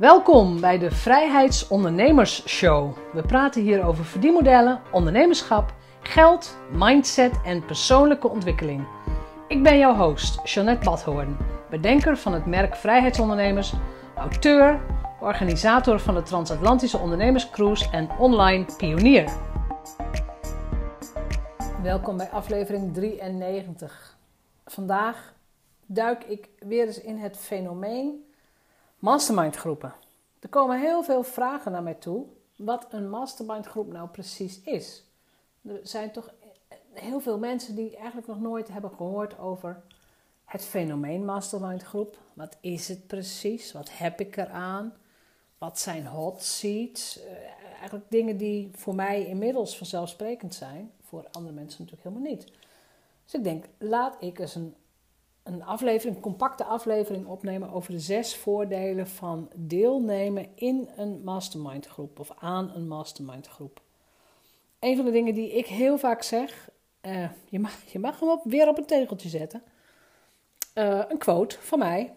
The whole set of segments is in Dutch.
Welkom bij de Vrijheidsondernemers Show. We praten hier over verdienmodellen, ondernemerschap, geld, mindset en persoonlijke ontwikkeling. Ik ben jouw host, Jeanette Badhoorn, bedenker van het merk Vrijheidsondernemers, auteur, organisator van de Transatlantische Ondernemerscruise en online pionier. Welkom bij aflevering 93. Vandaag duik ik weer eens in het fenomeen mastermind groepen. Er komen heel veel vragen naar mij toe wat een mastermind groep nou precies is. Er zijn toch heel veel mensen die eigenlijk nog nooit hebben gehoord over het fenomeen mastermind groep. Wat is het precies? Wat heb ik eraan? Wat zijn hot seats? Uh, eigenlijk dingen die voor mij inmiddels vanzelfsprekend zijn. Voor andere mensen natuurlijk helemaal niet. Dus ik denk, laat ik eens een een aflevering, een compacte aflevering opnemen over de zes voordelen van deelnemen in een mastermind groep of aan een mastermind groep. Een van de dingen die ik heel vaak zeg, uh, je, mag, je mag hem op, weer op een tegeltje zetten. Uh, een quote van mij.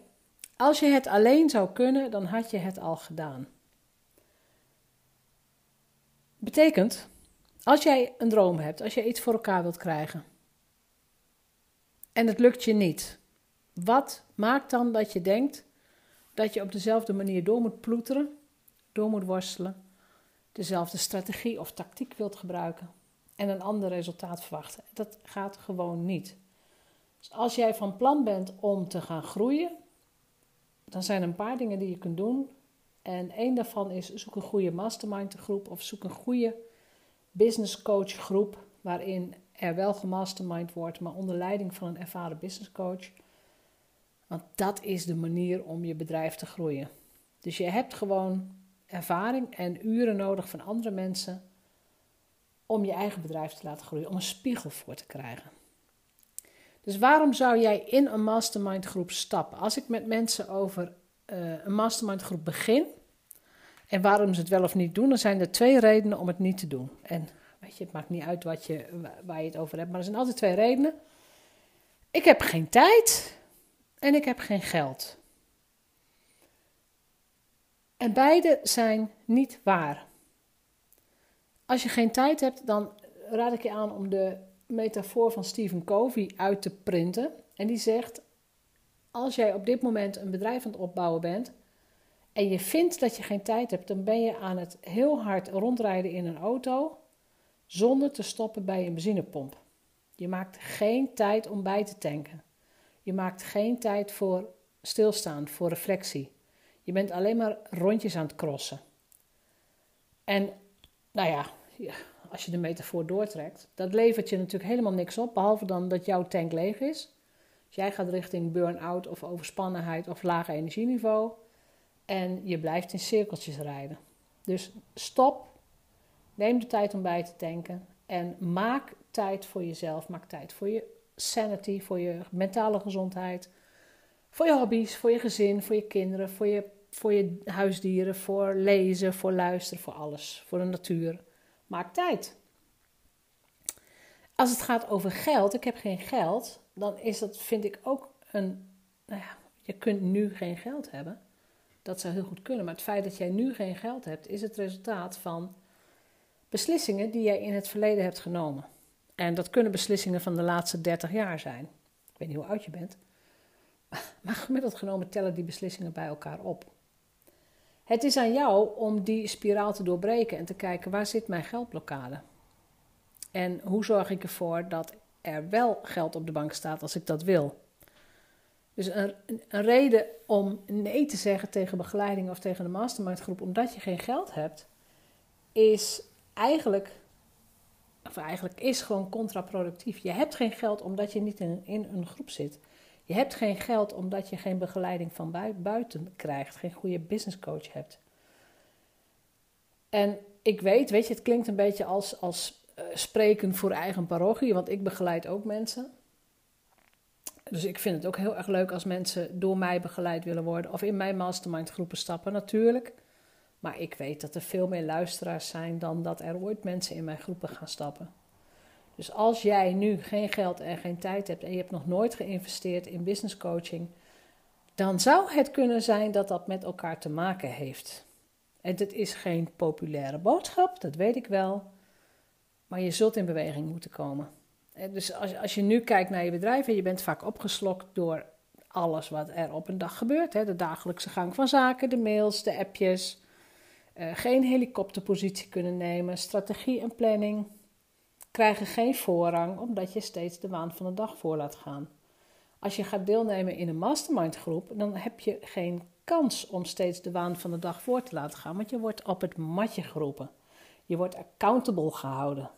Als je het alleen zou kunnen, dan had je het al gedaan. Betekent, als jij een droom hebt, als je iets voor elkaar wilt krijgen, en het lukt je niet. Wat maakt dan dat je denkt dat je op dezelfde manier door moet ploeteren, door moet worstelen, dezelfde strategie of tactiek wilt gebruiken en een ander resultaat verwachten? Dat gaat gewoon niet. Dus als jij van plan bent om te gaan groeien, dan zijn er een paar dingen die je kunt doen. En één daarvan is zoek een goede mastermind groep of zoek een goede business coach groep waarin er wel gemastermind wordt, maar onder leiding van een ervaren business coach. Want dat is de manier om je bedrijf te groeien. Dus je hebt gewoon ervaring en uren nodig van andere mensen om je eigen bedrijf te laten groeien, om een spiegel voor te krijgen. Dus waarom zou jij in een mastermind groep stappen? Als ik met mensen over uh, een mastermind groep begin en waarom ze het wel of niet doen, dan zijn er twee redenen om het niet te doen. En Het maakt niet uit wat je, waar je het over hebt, maar er zijn altijd twee redenen. Ik heb geen tijd en ik heb geen geld. En beide zijn niet waar. Als je geen tijd hebt, dan raad ik je aan om de metafoor van Stephen Covey uit te printen. En die zegt: Als jij op dit moment een bedrijf aan het opbouwen bent en je vindt dat je geen tijd hebt, dan ben je aan het heel hard rondrijden in een auto zonder te stoppen bij een benzinepomp. Je maakt geen tijd om bij te tanken. Je maakt geen tijd voor stilstaan, voor reflectie. Je bent alleen maar rondjes aan het crossen. En nou ja, als je de metafoor doortrekt, dat levert je natuurlijk helemaal niks op, behalve dan dat jouw tank leeg is. Dus jij gaat richting burn-out of overspannenheid of lage energieniveau en je blijft in cirkeltjes rijden. Dus stop, Neem de tijd om bij te tanken. En maak tijd voor jezelf. Maak tijd voor je sanity, voor je mentale gezondheid. Voor je hobby's, voor je gezin, voor je kinderen, voor je, voor je huisdieren, voor lezen, voor luisteren, voor alles. Voor de natuur. Maak tijd. Als het gaat over geld, ik heb geen geld, dan is dat, vind ik ook een. Nou ja, je kunt nu geen geld hebben. Dat zou heel goed kunnen. Maar het feit dat jij nu geen geld hebt, is het resultaat van beslissingen die jij in het verleden hebt genomen. En dat kunnen beslissingen van de laatste 30 jaar zijn. Ik weet niet hoe oud je bent. Maar gemiddeld genomen tellen die beslissingen bij elkaar op. Het is aan jou om die spiraal te doorbreken en te kijken waar zit mijn geldblokkade. En hoe zorg ik ervoor dat er wel geld op de bank staat als ik dat wil. Dus een, een reden om nee te zeggen tegen begeleiding of tegen de mastermind groep omdat je geen geld hebt, is eigenlijk, of eigenlijk is gewoon contraproductief. Je hebt geen geld omdat je niet in, in een groep zit. Je hebt geen geld omdat je geen begeleiding van buiten krijgt, geen goede business coach hebt. En ik weet, weet je, het klinkt een beetje als, als uh, spreken voor eigen parochie, want ik begeleid ook mensen. Dus ik vind het ook heel erg leuk als mensen door mij begeleid willen worden of in mijn mastermind groepen stappen, natuurlijk. Maar ik weet dat er veel meer luisteraars zijn dan dat er ooit mensen in mijn groepen gaan stappen. Dus als jij nu geen geld en geen tijd hebt en je hebt nog nooit geïnvesteerd in business coaching, dan zou het kunnen zijn dat dat met elkaar te maken heeft. En het is geen populaire boodschap, dat weet ik wel. Maar je zult in beweging moeten komen. Dus als, als je nu kijkt naar je bedrijf en je bent vaak opgeslokt door alles wat er op een dag gebeurt. Hè, de dagelijkse gang van zaken, de mails, de appjes. Uh, geen helikopterpositie kunnen nemen, strategie en planning krijgen geen voorrang omdat je steeds de waan van de dag voor laat gaan. Als je gaat deelnemen in een mastermind groep, dan heb je geen kans om steeds de waan van de dag voor te laten gaan, want je wordt op het matje geroepen. Je wordt accountable gehouden.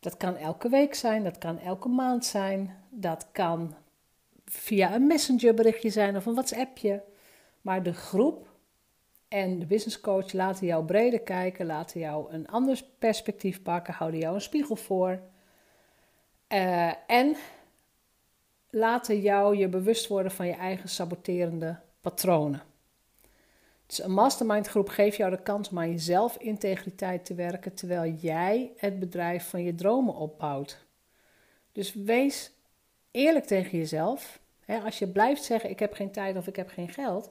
Dat kan elke week zijn, dat kan elke maand zijn, dat kan via een messengerberichtje zijn of een WhatsAppje. Maar de groep en de business coach laten jou breder kijken, laten jou een ander perspectief pakken, houden jou een spiegel voor. Uh, en laten jou je bewust worden van je eigen saboterende patronen. Dus een mastermind groep geeft jou de kans om aan jezelf integriteit te werken terwijl jij het bedrijf van je dromen opbouwt. Dus wees eerlijk tegen jezelf. als je blijft zeggen ik heb geen tijd of ik heb geen geld,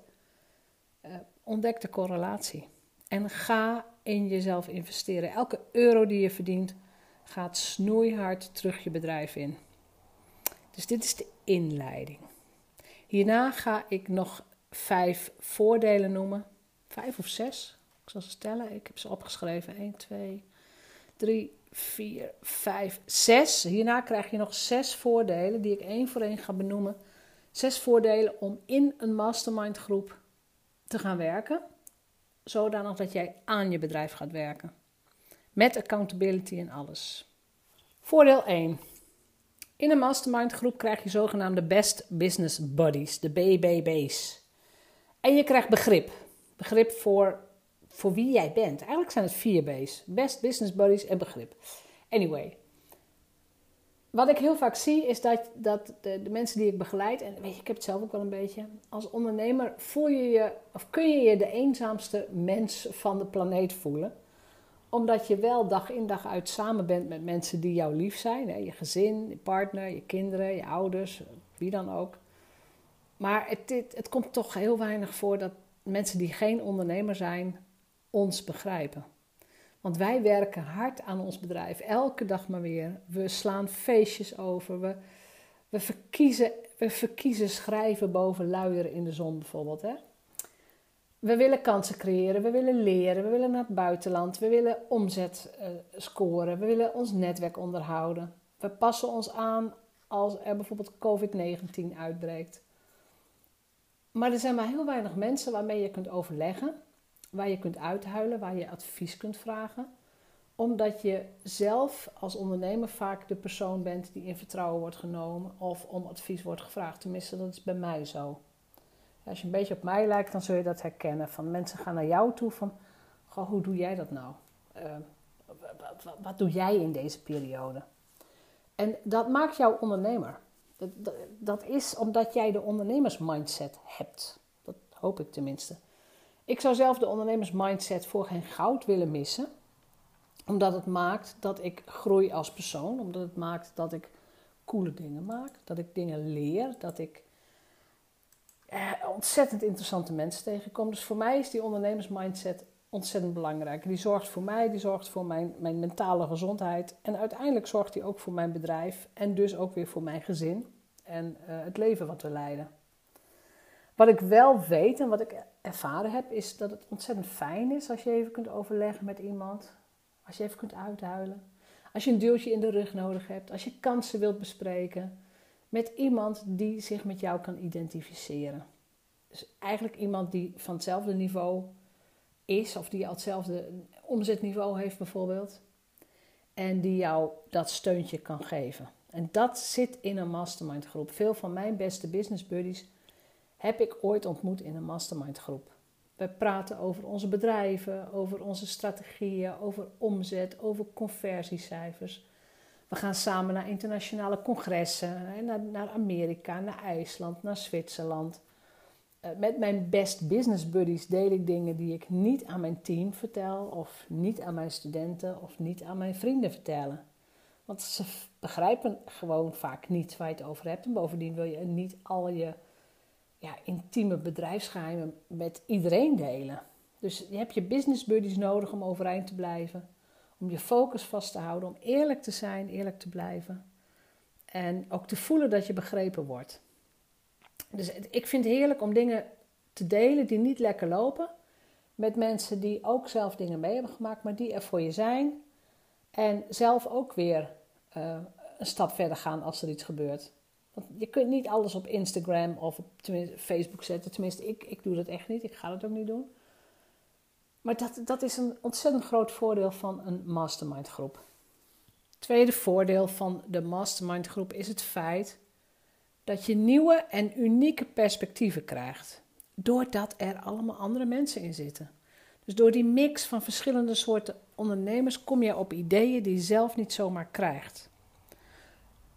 uh, ontdek de correlatie. En ga in jezelf investeren. Elke euro die je verdient gaat snoeihard terug je bedrijf in. Dus dit is de inleiding. Hierna ga ik nog vijf voordelen noemen. Vijf of zes. Ik zal ze stellen. Ik heb ze opgeschreven. 1, 2, 3, 4, 5, 6. Hierna krijg je nog zes voordelen die ik één voor één ga benoemen. Zes voordelen om in een mastermind groep te gaan werken. Zodanig dat jij aan je bedrijf gaat werken. Met accountability en alles. Voordeel 1. In een mastermind groep krijg je zogenaamde Best Business Buddies, de BBB's. En je krijgt begrip. Begrip voor, voor wie jij bent. Eigenlijk zijn het vier B's. Best Business Buddies en begrip. Anyway. Wat ik heel vaak zie is dat, dat de, de, mensen die ik begeleid, en weet je, ik heb het zelf ook wel een beetje, als ondernemer voel je je, of kun je je de eenzaamste mens van de planeet voelen omdat je wel dag in dag uit samen bent met mensen die jou lief zijn. Hè? Je gezin, je partner, je kinderen, je ouders, wie dan ook. Maar het, het, het komt toch heel weinig voor dat mensen die geen ondernemer zijn ons begrijpen. Want wij werken hard aan ons bedrijf, elke dag maar weer. We slaan feestjes over. We, we, verkiezen, we verkiezen schrijven boven luieren in de zon bijvoorbeeld. Hè? We willen kansen creëren, we willen leren, we willen naar het buitenland, we willen omzet uh, scoren, we willen ons netwerk onderhouden. We passen ons aan als er bijvoorbeeld COVID-19 uitbreekt. Maar er zijn maar heel weinig mensen waarmee je kunt overleggen, waar je kunt uithuilen, waar je advies kunt vragen. Omdat je zelf als ondernemer vaak de persoon bent die in vertrouwen wordt genomen of om advies wordt gevraagd. Tenminste, dat is bij mij zo. Als je een beetje op mij lijkt, dan zul je dat herkennen. Van mensen gaan naar jou toe van, goh, hoe doe jij dat nou? Uh, wat, wat, doe jij in deze periode? En dat maakt jou ondernemer. Dat, dat, dat, is omdat jij de ondernemersmindset hebt. Dat hoop ik tenminste. Ik zou zelf de ondernemersmindset voor geen goud willen missen. Omdat het maakt dat ik groei als persoon. Omdat het maakt dat ik coole dingen maak. Dat ik dingen leer. Dat ik eh, ontzettend interessante mensen tegenkom. Dus voor mij is die ondernemersmindset ontzettend belangrijk. Die zorgt voor mij, die zorgt voor mijn, mijn mentale gezondheid. En uiteindelijk zorgt die ook voor mijn bedrijf. En dus ook weer voor mijn gezin. En uh, het leven wat we leiden. Wat ik wel weet en wat ik ervaren heb, is dat het ontzettend fijn is als je even kunt overleggen met iemand. Als je even kunt uithuilen. Als je een duwtje in de rug nodig hebt. Als je kansen wilt bespreken met iemand die zich met jou kan identificeren. Dus eigenlijk iemand die van hetzelfde niveau is, of die al hetzelfde omzetniveau heeft bijvoorbeeld. En die jou dat steuntje kan geven. En dat zit in een mastermind groep. Veel van mijn beste business buddies heb ik ooit ontmoet in een mastermind groep. We praten over onze bedrijven, over onze strategieën, over omzet, over conversiecijfers. We gaan samen naar internationale congressen, naar, naar Amerika, naar IJsland, naar Zwitserland. Eh, met mijn best business buddies deel ik dingen die ik niet aan mijn team vertel, of niet aan mijn studenten, of niet aan mijn vrienden vertellen. Want ze begrijpen gewoon vaak niet waar je het over hebt. En bovendien wil je niet al je ja, intieme bedrijfsgeheimen met iedereen delen. Dus je hebt je business buddies nodig om overeind te blijven. Om je focus vast te houden, om eerlijk te zijn, eerlijk te blijven. En ook te voelen dat je begrepen wordt. Dus ik vind het heerlijk om dingen te delen die niet lekker lopen. Met mensen die ook zelf dingen mee hebben gemaakt, maar die er voor je zijn. En zelf ook weer uh, een stap verder gaan als er iets gebeurt. Want je kunt niet alles op Instagram of op Facebook zetten. Tenminste, ik, ik doe dat echt niet. Ik ga dat ook niet doen. Maar dat, dat is een ontzettend groot voordeel van een mastermind groep. Tweede voordeel van de mastermind groep is het feit dat je nieuwe en unieke perspectieven krijgt. Doordat er allemaal andere mensen in zitten. Dus door die mix van verschillende soorten ondernemers kom je op ideeën die je zelf niet zomaar krijgt.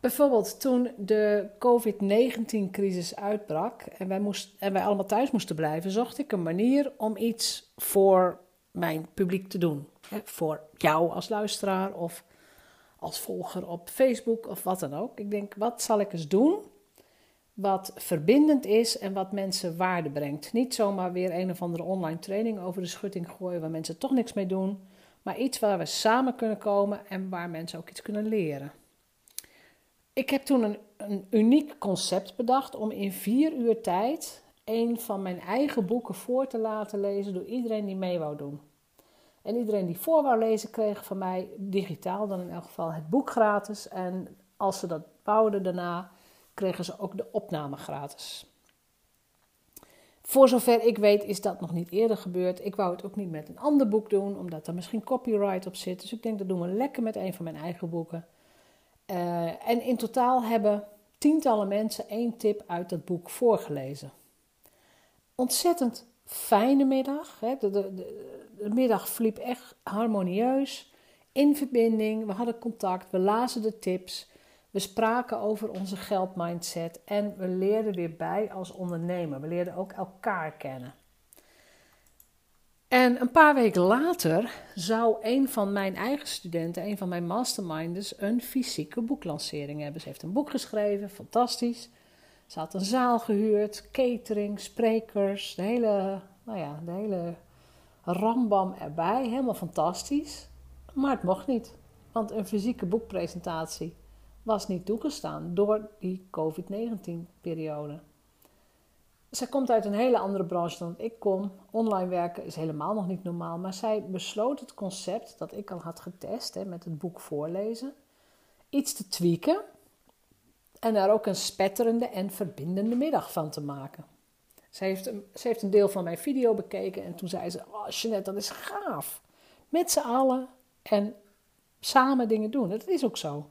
Bijvoorbeeld toen de COVID-19-crisis uitbrak en wij, en wij allemaal thuis moesten blijven, zocht ik een manier om iets voor mijn publiek te doen. voor jou als luisteraar of als volger op Facebook of wat dan ook. Ik denk, wat zal ik eens doen wat verbindend is en wat mensen waarde brengt. Niet zomaar weer een of andere online training over de schutting gooien waar mensen toch niks mee doen, maar iets waar we samen kunnen komen en waar mensen ook iets kunnen leren. Ik heb toen een, een uniek concept bedacht om in vier uur tijd een van mijn eigen boeken voor te laten lezen door iedereen die mee wou doen. En iedereen die voor wou lezen kreeg van mij digitaal dan in elk geval het boek gratis. En als ze dat wouden daarna, kregen ze ook de opname gratis. Voor zover ik weet is dat nog niet eerder gebeurd. Ik wou het ook niet met een ander boek doen, omdat er misschien copyright op zit. Dus ik denk dat doen we lekker met een van mijn eigen boeken. Uh, en in totaal hebben tientallen mensen één tip uit dat boek voorgelezen. Ontzettend fijne middag. Hè? De, de, de, middag verliep echt harmonieus, in verbinding. We hadden contact, we lazen de tips. We spraken over onze geldmindset en we leerden weer bij als ondernemer. We leerden ook elkaar kennen. En een paar weken later zou een van mijn eigen studenten, een van mijn masterminders, een fysieke boeklancering hebben. Ze heeft een boek geschreven, fantastisch. Ze had een zaal gehuurd, catering, sprekers, de hele, nou ja, de hele rambam erbij. Helemaal fantastisch. Maar het mocht niet, want een fysieke boekpresentatie was niet toegestaan door die COVID-19-periode. Zij komt uit een hele andere branche dan ik kom. Online werken is helemaal nog niet normaal. Maar zij besloot het concept dat ik al had getest hè, met het boek voorlezen, iets te tweaken. En daar ook een spetterende en verbindende middag van te maken. Ze heeft, een, ze heeft een deel van mijn video bekeken en toen zei ze: Oh, Jeanette, dat is gaaf. Met z'n allen en samen dingen doen. Dat is ook zo.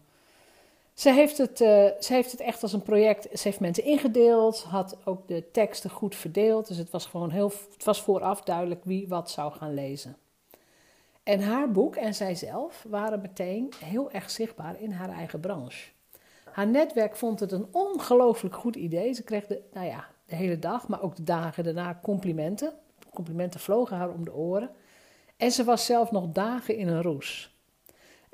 Ze heeft, het, uh, ze heeft het echt als een project. Ze heeft mensen ingedeeld, had ook de teksten goed verdeeld. Dus het was gewoon heel. Het was vooraf duidelijk wie wat zou gaan lezen. En haar boek en zijzelf waren meteen heel erg zichtbaar in haar eigen branche. Haar netwerk vond het een ongelooflijk goed idee. Ze kreeg de, nou ja, de hele dag, maar ook de dagen daarna complimenten. Complimenten vlogen haar om de oren. En ze was zelf nog dagen in een roes.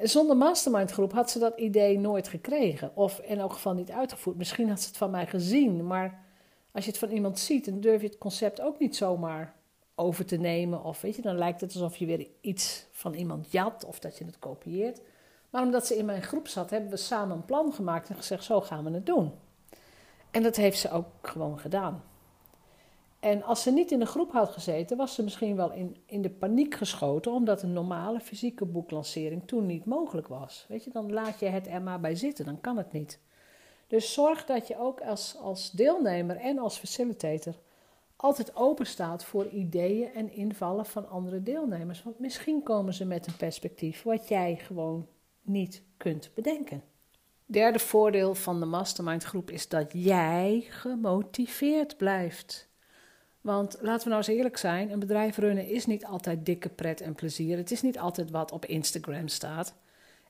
Zonder mastermind groep had ze dat idee nooit gekregen. Of in elk geval niet uitgevoerd. Misschien had ze het van mij gezien. Maar als je het van iemand ziet, dan durf je het concept ook niet zomaar over te nemen. Of weet je, dan lijkt het alsof je weer iets van iemand jat of dat je het kopieert. Maar omdat ze in mijn groep zat, hebben we samen een plan gemaakt en gezegd: zo gaan we het doen. En dat heeft ze ook gewoon gedaan. En als ze niet in de groep had gezeten, was ze misschien wel in, in de paniek geschoten, omdat een normale fysieke boeklancering toen niet mogelijk was. Weet je, dan laat je het er maar bij zitten, dan kan het niet. Dus zorg dat je ook als, als deelnemer en als facilitator altijd open staat voor ideeën en invallen van andere deelnemers. Want misschien komen ze met een perspectief wat jij gewoon niet kunt bedenken. Derde voordeel van de mastermind groep is dat jij gemotiveerd blijft. Want laten we nou eens eerlijk zijn: een bedrijf runnen is niet altijd dikke pret en plezier. Het is niet altijd wat op Instagram staat.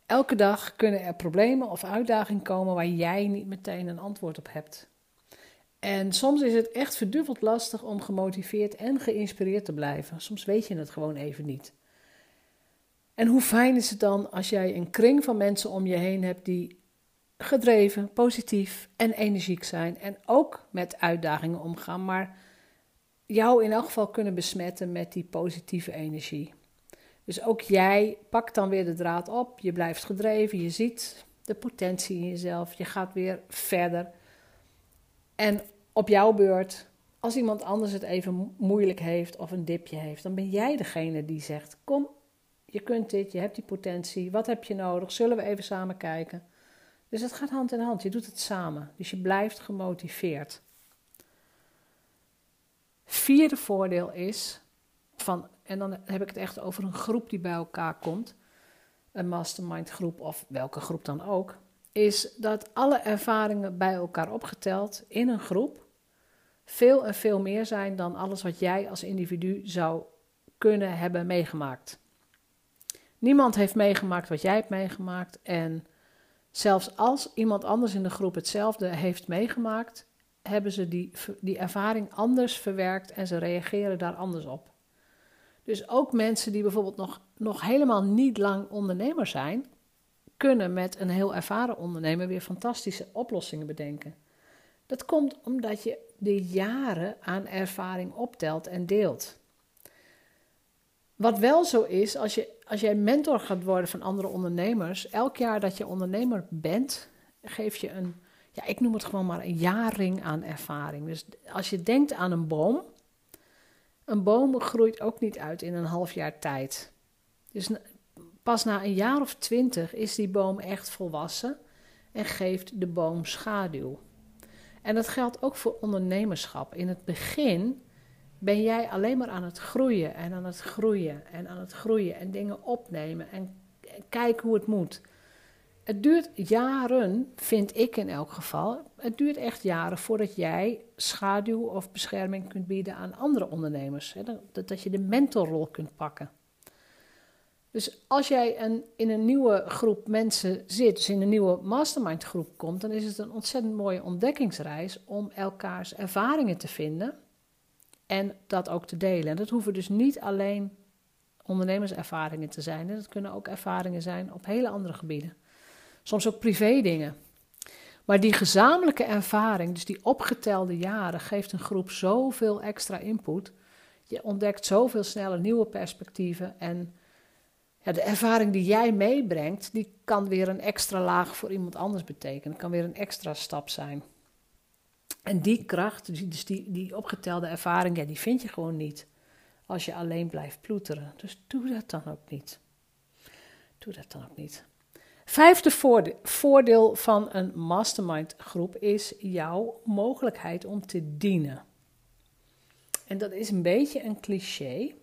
Elke dag kunnen er problemen of uitdagingen komen waar jij niet meteen een antwoord op hebt. En soms is het echt verduveld lastig om gemotiveerd en geïnspireerd te blijven. Soms weet je het gewoon even niet. En hoe fijn is het dan als jij een kring van mensen om je heen hebt die gedreven, positief en energiek zijn. En ook met uitdagingen omgaan, maar jou in elk geval kunnen besmetten met die positieve energie. Dus ook jij pakt dan weer de draad op, je blijft gedreven, je ziet de potentie in jezelf, je gaat weer verder. En op jouw beurt, als iemand anders het even moeilijk heeft of een dipje heeft, dan ben jij degene die zegt: Kom, je kunt dit, je hebt die potentie, wat heb je nodig? Zullen we even samen kijken? Dus het gaat hand in hand, je doet het samen. Dus je blijft gemotiveerd. Vierde voordeel is van, en dan heb ik het echt over een groep die bij elkaar komt, een mastermind groep of welke groep dan ook, is dat alle ervaringen bij elkaar opgeteld in een groep veel en veel meer zijn dan alles wat jij als individu zou kunnen hebben meegemaakt. Niemand heeft meegemaakt wat jij hebt meegemaakt en zelfs als iemand anders in de groep hetzelfde heeft meegemaakt, hebben ze die, die ervaring anders verwerkt en ze reageren daar anders op. Dus ook mensen die bijvoorbeeld nog, nog helemaal niet lang ondernemer zijn, kunnen met een heel ervaren ondernemer weer fantastische oplossingen bedenken. Dat komt omdat je de jaren aan ervaring optelt en deelt. Wat wel zo is, als, je, als jij mentor gaat worden van andere ondernemers, elk jaar dat je ondernemer bent, geef je een, ik noem het gewoon maar een jaarring aan ervaring. Dus als je denkt aan een boom, een boom groeit ook niet uit in een half jaar tijd. Dus pas na een jaar of twintig is die boom echt volwassen en geeft de boom schaduw. En dat geldt ook voor ondernemerschap. In het begin ben jij alleen maar aan het groeien en aan het groeien en aan het groeien en dingen opnemen en kijken hoe het moet. Het duurt jaren, vind ik in elk geval. Het duurt echt jaren voordat jij schaduw of bescherming kunt bieden aan andere ondernemers. Dat, dat je de mentorrol kunt pakken. Dus als jij een, in een nieuwe groep mensen zit, dus in een nieuwe mastermind groep komt, dan is het een ontzettend mooie ontdekkingsreis om elkaars ervaringen te vinden en dat ook te delen. En dat hoeven dus niet alleen ondernemerservaringen te zijn. Dat kunnen ook ervaringen zijn op hele andere gebieden. Soms ook privé dingen. Maar die gezamenlijke ervaring, dus die opgetelde jaren, geeft een groep zoveel extra input. Je ontdekt zoveel sneller nieuwe perspectieven. En ja, de ervaring die jij meebrengt, die kan weer een extra laag voor iemand anders betekenen. Kan weer een extra stap zijn. En die kracht, dus, dus die, die opgetelde ervaring, ja, die vind je gewoon niet als je alleen blijft ploeteren. Dus doe dat dan ook niet. Doe dat dan ook niet. Vijfde voordeel van een mastermind groep is jouw mogelijkheid om te dienen. En dat is een beetje een cliché.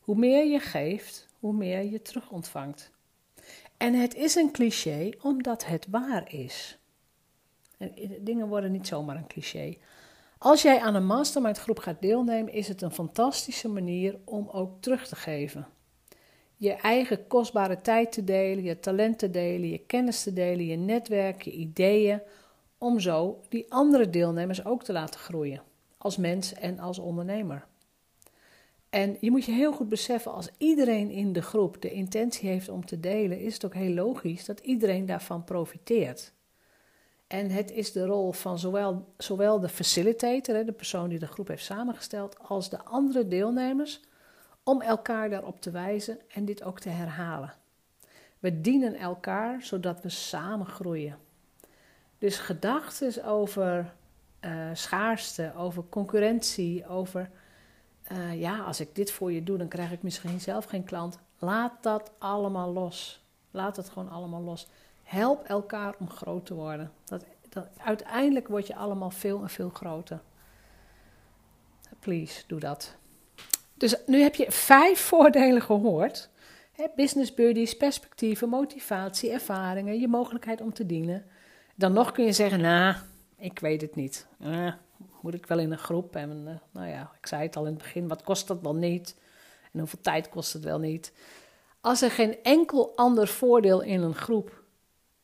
Hoe meer je geeft, hoe meer je terug ontvangt. En het is een cliché omdat het waar is. Dingen worden niet zomaar een cliché. Als jij aan een mastermind groep gaat deelnemen, is het een fantastische manier om ook terug te geven. Je eigen kostbare tijd te delen, je talent te delen, je kennis te delen, je netwerk, je ideeën, om zo die andere deelnemers ook te laten groeien, als mens en als ondernemer. En je moet je heel goed beseffen, als iedereen in de groep de intentie heeft om te delen, is het ook heel logisch dat iedereen daarvan profiteert. En het is de rol van zowel, zowel de facilitator, de persoon die de groep heeft samengesteld, als de andere deelnemers, om elkaar daarop te wijzen en dit ook te herhalen. We dienen elkaar zodat we samen groeien. Dus gedachten over uh, schaarste, over concurrentie, over uh, ja, als ik dit voor je doe, dan krijg ik misschien zelf geen klant. Laat dat allemaal los. Laat het gewoon allemaal los. Help elkaar om groot te worden. Dat, dat, uiteindelijk word je allemaal veel en veel groter. Please, doe dat. Dus nu heb je vijf voordelen gehoord. business buddies, perspectieven, motivatie, ervaringen, je mogelijkheid om te dienen. Dan nog kun je zeggen, nou, ik weet het niet. Uh, moet ik wel in een groep? En uh, nou ja, ik zei het al in het begin, wat kost dat wel niet? En hoeveel tijd kost het wel niet? Als er geen enkel ander voordeel in een groep,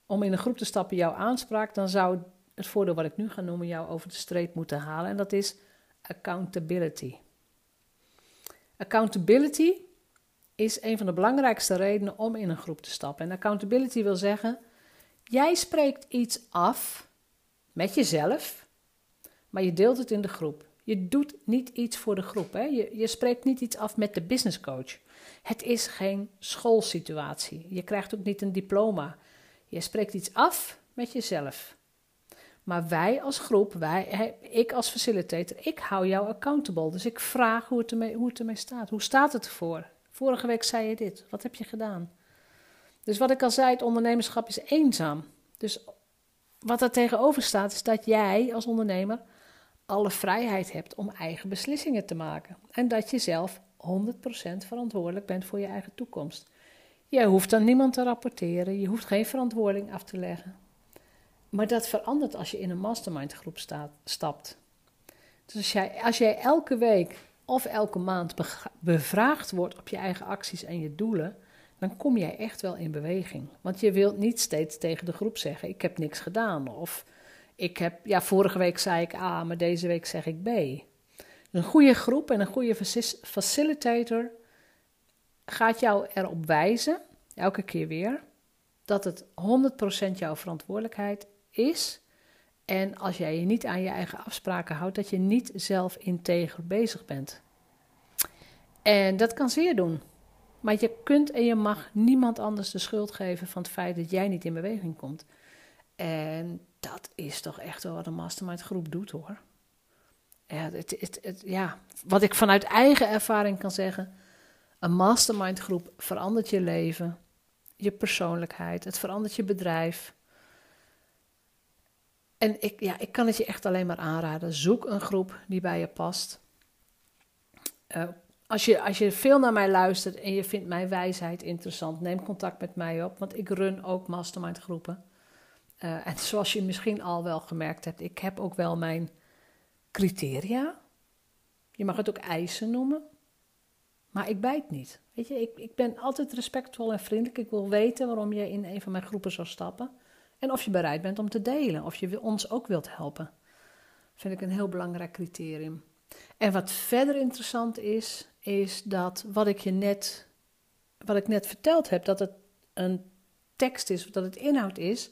om in een groep te stappen, jou aanspraak, dan zou het voordeel wat ik nu ga noemen jou over de streep moeten halen. En dat is accountability. Accountability is een van de belangrijkste redenen om in een groep te stappen. En accountability wil zeggen, Jij spreekt iets af met jezelf, maar je deelt het in de groep. Je doet niet iets voor de groep. Hè? Je, je spreekt niet iets af met de business coach. Het is geen schoolsituatie. Je krijgt ook niet een diploma. Je spreekt iets af met jezelf. Maar wij als groep, wij, ik als facilitator, ik hou jou accountable. Dus ik vraag hoe het, ermee, hoe het ermee staat. Hoe staat het ervoor? Vorige week zei je dit. Wat heb je gedaan? Dus wat ik al zei, het ondernemerschap is eenzaam. Dus wat er tegenover staat, is dat jij als ondernemer alle vrijheid hebt om eigen beslissingen te maken. En dat je zelf 100% verantwoordelijk bent voor je eigen toekomst. Je hoeft aan niemand te rapporteren, je hoeft geen verantwoording af te leggen. Maar dat verandert als je in een mastermind groep staat, stapt. Dus als jij, als jij elke week of elke maand bevraagd wordt op je eigen acties en je doelen, dan kom jij echt wel in beweging. Want je wilt niet steeds tegen de groep zeggen: Ik heb niks gedaan. Of ik heb, ja, vorige week zei ik A, maar deze week zeg ik B. Een goede groep en een goede facilitator gaat jou erop wijzen, elke keer weer, dat het 100% jouw verantwoordelijkheid is. En als jij je niet aan je eigen afspraken houdt, dat je niet zelf integer bezig bent. En dat kan zeer doen. Maar je kunt en je mag niemand anders de schuld geven van het feit dat jij niet in beweging komt. En dat is toch echt wel wat een mastermind groep doet hoor. Ja, het, het, ja, wat ik vanuit eigen ervaring kan zeggen. Een mastermind groep verandert je leven, je persoonlijkheid, het verandert je bedrijf. En ik, ja, ik kan het je echt alleen maar aanraden. Zoek een groep die bij je past. Uh, als je, als je veel naar mij luistert en je vindt mijn wijsheid interessant, neem contact met mij op, want ik run ook mastermind groepen. Uh, en zoals je misschien al wel gemerkt hebt, ik heb ook wel mijn criteria. Je mag het ook eisen noemen. Maar ik bijt niet. Weet je, ik, ik ben altijd respectvol en vriendelijk. Ik wil weten waarom je in een van mijn groepen zou stappen. En of je bereid bent om te delen. Of je ons ook wilt helpen. Vind ik een heel belangrijk criterium. En wat verder interessant is, is dat wat ik je net, wat ik net verteld heb, dat het een tekst is, dat het inhoud is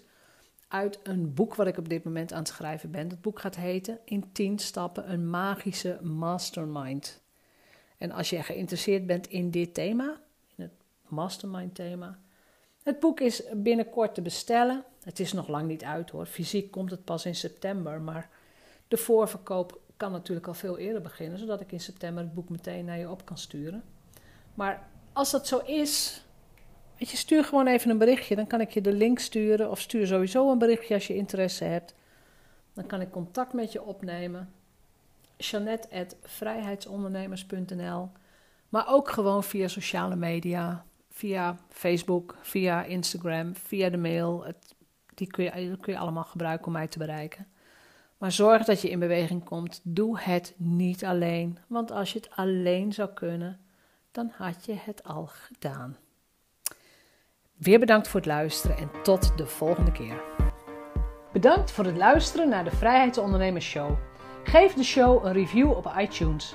uit een boek wat ik op dit moment aan het schrijven ben. Het boek gaat heten In 10 stappen een magische mastermind. En als je geïnteresseerd bent in dit thema, in het mastermind thema, het boek is binnenkort te bestellen. Het is nog lang niet uit hoor. Fysiek komt het pas in september, maar de voorverkoop kan natuurlijk al veel eerder beginnen, zodat ik in september het boek meteen naar je op kan sturen. Maar als dat zo is, weet je, stuur gewoon even een berichtje. Dan kan ik je de link sturen. Of stuur sowieso een berichtje als je interesse hebt. Dan kan ik contact met je opnemen. Jeannette.vrijheidsondernemers.nl Maar ook gewoon via sociale media. Via Facebook, via Instagram, via de mail. Het, die kun je, kun je allemaal gebruiken om mij te bereiken. Maar zorg dat je in beweging komt. Doe het niet alleen. Want als je het alleen zou kunnen, dan had je het al gedaan. Weer bedankt voor het luisteren en tot de volgende keer. Bedankt voor het luisteren naar de Vrijheidsondernemers Show. Geef de show een review op iTunes.